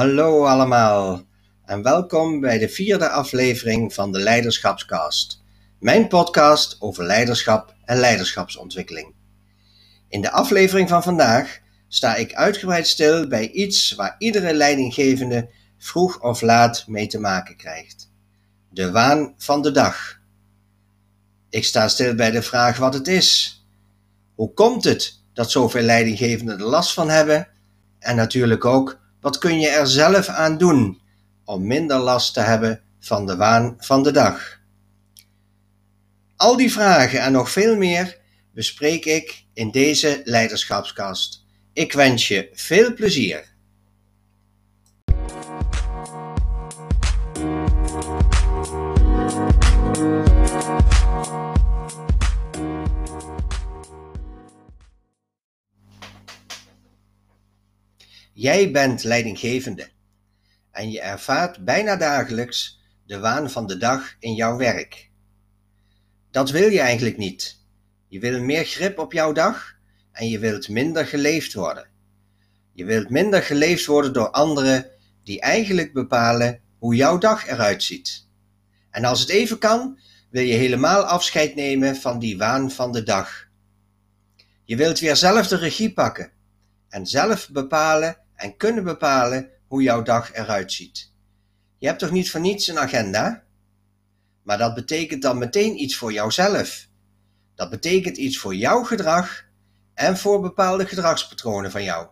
Hallo allemaal en welkom bij de vierde aflevering van de Leiderschapscast, mijn podcast over leiderschap en leiderschapsontwikkeling. In de aflevering van vandaag sta ik uitgebreid stil bij iets waar iedere leidinggevende vroeg of laat mee te maken krijgt: de waan van de dag. Ik sta stil bij de vraag wat het is. Hoe komt het dat zoveel leidinggevenden er last van hebben? En natuurlijk ook wat kun je er zelf aan doen om minder last te hebben van de waan van de dag? Al die vragen en nog veel meer bespreek ik in deze leiderschapskast. Ik wens je veel plezier. Jij bent leidinggevende en je ervaart bijna dagelijks de waan van de dag in jouw werk. Dat wil je eigenlijk niet. Je wil meer grip op jouw dag en je wilt minder geleefd worden. Je wilt minder geleefd worden door anderen die eigenlijk bepalen hoe jouw dag eruit ziet. En als het even kan, wil je helemaal afscheid nemen van die waan van de dag. Je wilt weer zelf de regie pakken en zelf bepalen en kunnen bepalen hoe jouw dag eruit ziet. Je hebt toch niet voor niets een agenda? Maar dat betekent dan meteen iets voor jouzelf. Dat betekent iets voor jouw gedrag en voor bepaalde gedragspatronen van jou.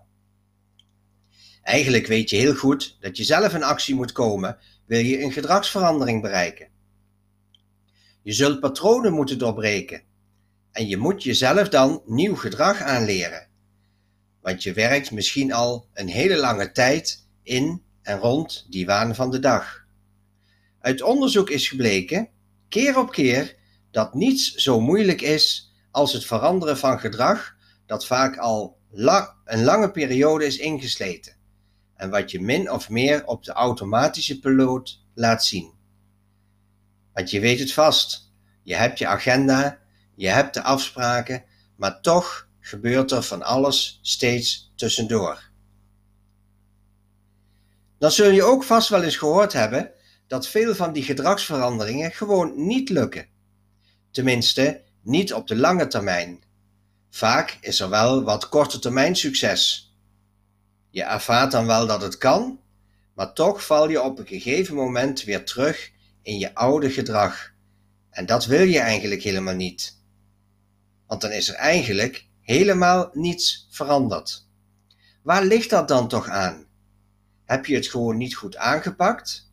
Eigenlijk weet je heel goed dat je zelf in actie moet komen, wil je een gedragsverandering bereiken. Je zult patronen moeten doorbreken en je moet jezelf dan nieuw gedrag aanleren want je werkt misschien al een hele lange tijd in en rond die waan van de dag. Uit onderzoek is gebleken, keer op keer, dat niets zo moeilijk is als het veranderen van gedrag dat vaak al een lange periode is ingesleten en wat je min of meer op de automatische piloot laat zien. Want je weet het vast, je hebt je agenda, je hebt de afspraken, maar toch gebeurt er van alles steeds tussendoor. Dan zul je ook vast wel eens gehoord hebben dat veel van die gedragsveranderingen gewoon niet lukken. Tenminste, niet op de lange termijn. Vaak is er wel wat korte termijn succes. Je ervaart dan wel dat het kan, maar toch val je op een gegeven moment weer terug in je oude gedrag. En dat wil je eigenlijk helemaal niet. Want dan is er eigenlijk helemaal niets veranderd. Waar ligt dat dan toch aan? Heb je het gewoon niet goed aangepakt?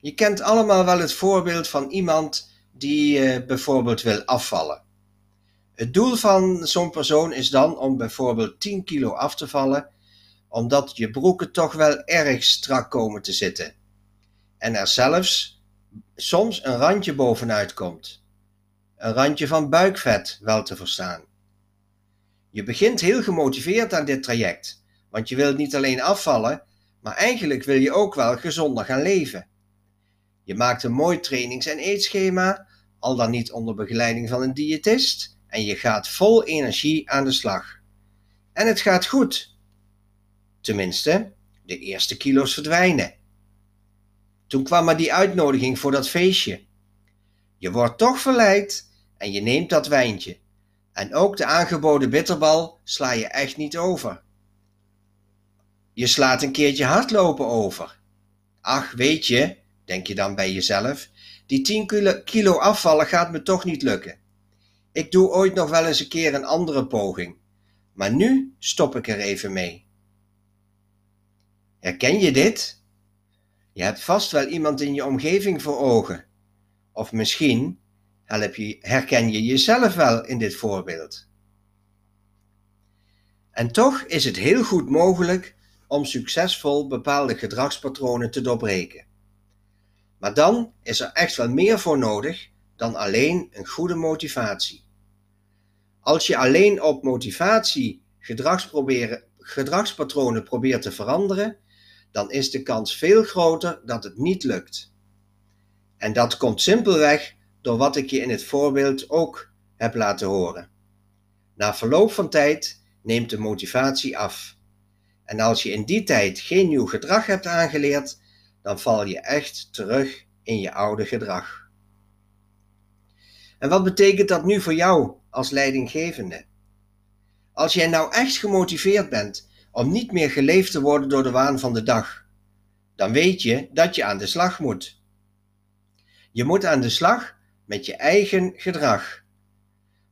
Je kent allemaal wel het voorbeeld van iemand die uh, bijvoorbeeld wil afvallen. Het doel van zo'n persoon is dan om bijvoorbeeld 10 kilo af te vallen, omdat je broeken toch wel erg strak komen te zitten. En er zelfs soms een randje bovenuit komt een randje van buikvet wel te verstaan. Je begint heel gemotiveerd aan dit traject, want je wilt niet alleen afvallen, maar eigenlijk wil je ook wel gezonder gaan leven. Je maakt een mooi trainings- en eetschema, al dan niet onder begeleiding van een diëtist, en je gaat vol energie aan de slag. En het gaat goed. Tenminste, de eerste kilo's verdwijnen. Toen kwam er die uitnodiging voor dat feestje. Je wordt toch verleid en je neemt dat wijntje. En ook de aangeboden bitterbal sla je echt niet over. Je slaat een keertje hardlopen over. Ach, weet je, denk je dan bij jezelf, die 10 kilo afvallen gaat me toch niet lukken. Ik doe ooit nog wel eens een keer een andere poging, maar nu stop ik er even mee. Herken je dit? Je hebt vast wel iemand in je omgeving voor ogen. Of misschien herken je jezelf wel in dit voorbeeld. En toch is het heel goed mogelijk om succesvol bepaalde gedragspatronen te doorbreken. Maar dan is er echt wel meer voor nodig dan alleen een goede motivatie. Als je alleen op motivatie gedragspatronen probeert te veranderen, dan is de kans veel groter dat het niet lukt. En dat komt simpelweg door wat ik je in het voorbeeld ook heb laten horen. Na verloop van tijd neemt de motivatie af. En als je in die tijd geen nieuw gedrag hebt aangeleerd, dan val je echt terug in je oude gedrag. En wat betekent dat nu voor jou als leidinggevende? Als jij nou echt gemotiveerd bent om niet meer geleefd te worden door de waan van de dag, dan weet je dat je aan de slag moet. Je moet aan de slag met je eigen gedrag.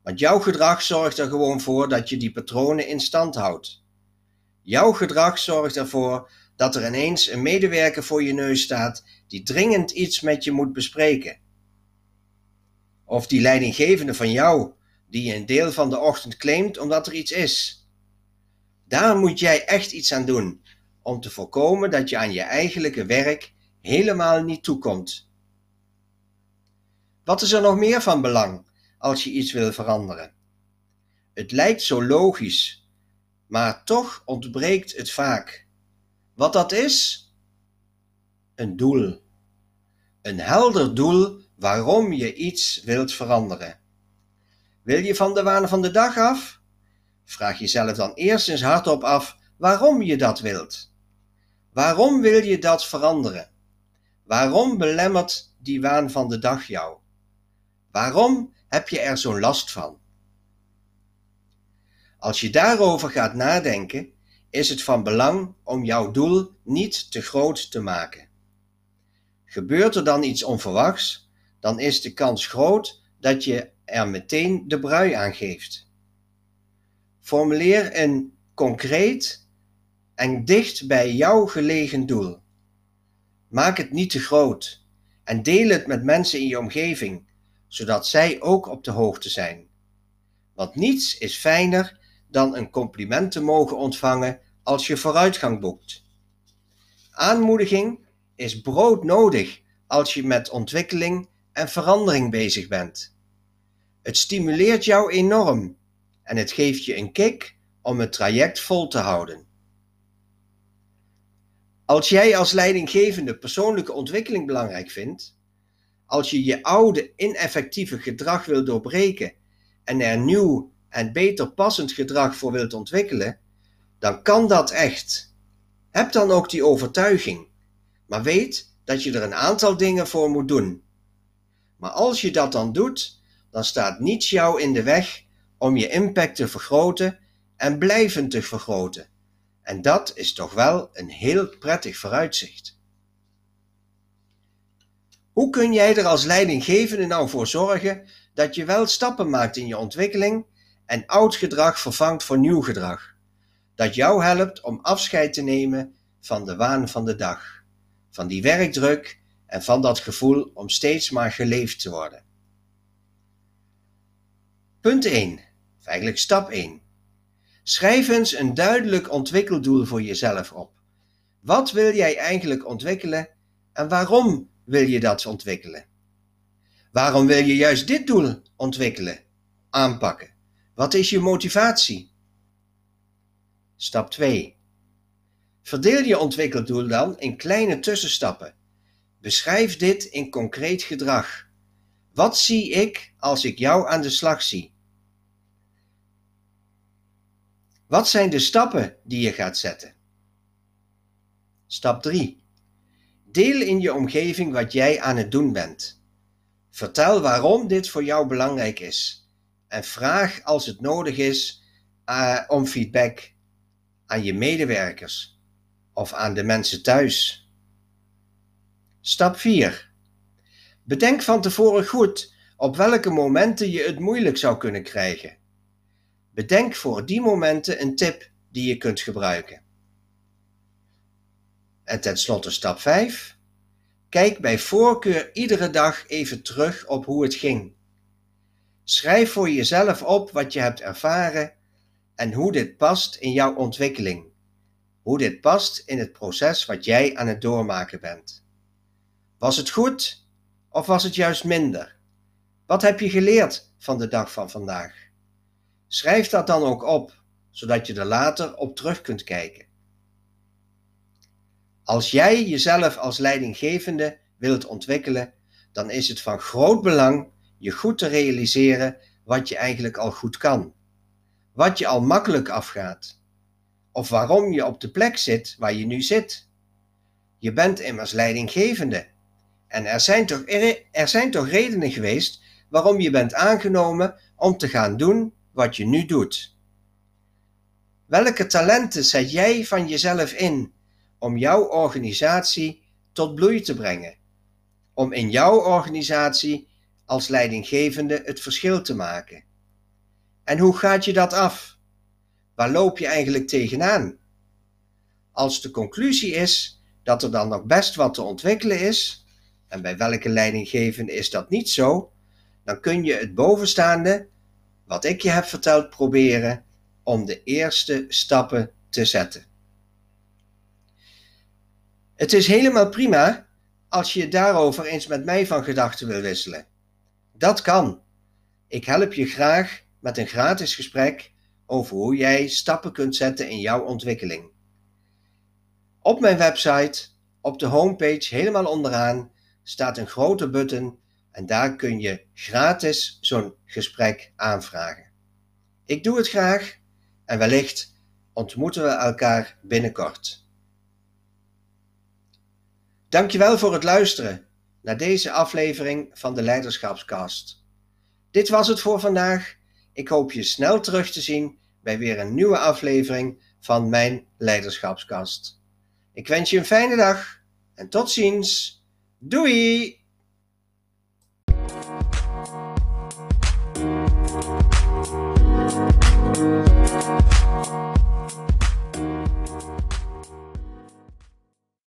Want jouw gedrag zorgt er gewoon voor dat je die patronen in stand houdt. Jouw gedrag zorgt ervoor dat er ineens een medewerker voor je neus staat die dringend iets met je moet bespreken. Of die leidinggevende van jou, die je een deel van de ochtend claimt omdat er iets is. Daar moet jij echt iets aan doen om te voorkomen dat je aan je eigenlijke werk helemaal niet toekomt. Wat is er nog meer van belang als je iets wil veranderen? Het lijkt zo logisch, maar toch ontbreekt het vaak. Wat dat is? Een doel. Een helder doel waarom je iets wilt veranderen. Wil je van de waan van de dag af? Vraag jezelf dan eerst eens hardop af waarom je dat wilt. Waarom wil je dat veranderen? Waarom belemmert die waan van de dag jou? Waarom heb je er zo'n last van? Als je daarover gaat nadenken, is het van belang om jouw doel niet te groot te maken. Gebeurt er dan iets onverwachts, dan is de kans groot dat je er meteen de brui aan geeft. Formuleer een concreet en dicht bij jou gelegen doel. Maak het niet te groot en deel het met mensen in je omgeving, zodat zij ook op de hoogte zijn. Want niets is fijner dan een compliment te mogen ontvangen als je vooruitgang boekt. Aanmoediging is broodnodig als je met ontwikkeling en verandering bezig bent. Het stimuleert jou enorm en het geeft je een kick om het traject vol te houden. Als jij als leidinggevende persoonlijke ontwikkeling belangrijk vindt, als je je oude ineffectieve gedrag wil doorbreken en er nieuw en beter passend gedrag voor wilt ontwikkelen, dan kan dat echt. Heb dan ook die overtuiging, maar weet dat je er een aantal dingen voor moet doen. Maar als je dat dan doet, dan staat niets jou in de weg om je impact te vergroten en blijvend te vergroten. En dat is toch wel een heel prettig vooruitzicht. Hoe kun jij er als leidinggevende nou voor zorgen dat je wel stappen maakt in je ontwikkeling en oud gedrag vervangt voor nieuw gedrag? Dat jou helpt om afscheid te nemen van de waan van de dag, van die werkdruk en van dat gevoel om steeds maar geleefd te worden. Punt 1, of eigenlijk stap 1. Schrijf eens een duidelijk ontwikkeldoel voor jezelf op. Wat wil jij eigenlijk ontwikkelen en waarom wil je dat ontwikkelen? Waarom wil je juist dit doel ontwikkelen, aanpakken? Wat is je motivatie? Stap 2. Verdeel je ontwikkeldoel dan in kleine tussenstappen. Beschrijf dit in concreet gedrag. Wat zie ik als ik jou aan de slag zie? Wat zijn de stappen die je gaat zetten? Stap 3. Deel in je omgeving wat jij aan het doen bent. Vertel waarom dit voor jou belangrijk is. En vraag als het nodig is uh, om feedback aan je medewerkers of aan de mensen thuis. Stap 4. Bedenk van tevoren goed op welke momenten je het moeilijk zou kunnen krijgen. Bedenk voor die momenten een tip die je kunt gebruiken. En tenslotte stap 5. Kijk bij voorkeur iedere dag even terug op hoe het ging. Schrijf voor jezelf op wat je hebt ervaren en hoe dit past in jouw ontwikkeling. Hoe dit past in het proces wat jij aan het doormaken bent. Was het goed of was het juist minder? Wat heb je geleerd van de dag van vandaag? Schrijf dat dan ook op, zodat je er later op terug kunt kijken. Als jij jezelf als leidinggevende wilt ontwikkelen, dan is het van groot belang je goed te realiseren wat je eigenlijk al goed kan. Wat je al makkelijk afgaat. of waarom je op de plek zit waar je nu zit. Je bent immers leidinggevende. En er zijn toch, er zijn toch redenen geweest waarom je bent aangenomen om te gaan doen wat je nu doet. Welke talenten zet jij van jezelf in om jouw organisatie tot bloei te brengen? Om in jouw organisatie als leidinggevende het verschil te maken? En hoe gaat je dat af? Waar loop je eigenlijk tegenaan? Als de conclusie is dat er dan nog best wat te ontwikkelen is, en bij welke leidinggevende is dat niet zo, dan kun je het bovenstaande, wat ik je heb verteld, proberen om de eerste stappen te zetten. Het is helemaal prima als je daarover eens met mij van gedachten wil wisselen. Dat kan. Ik help je graag met een gratis gesprek over hoe jij stappen kunt zetten in jouw ontwikkeling. Op mijn website, op de homepage helemaal onderaan, staat een grote button en daar kun je gratis zo'n gesprek aanvragen. Ik doe het graag en wellicht ontmoeten we elkaar binnenkort. Dankjewel voor het luisteren naar deze aflevering van de Leiderschapskast. Dit was het voor vandaag. Ik hoop je snel terug te zien bij weer een nieuwe aflevering van mijn Leiderschapskast. Ik wens je een fijne dag en tot ziens. Doei!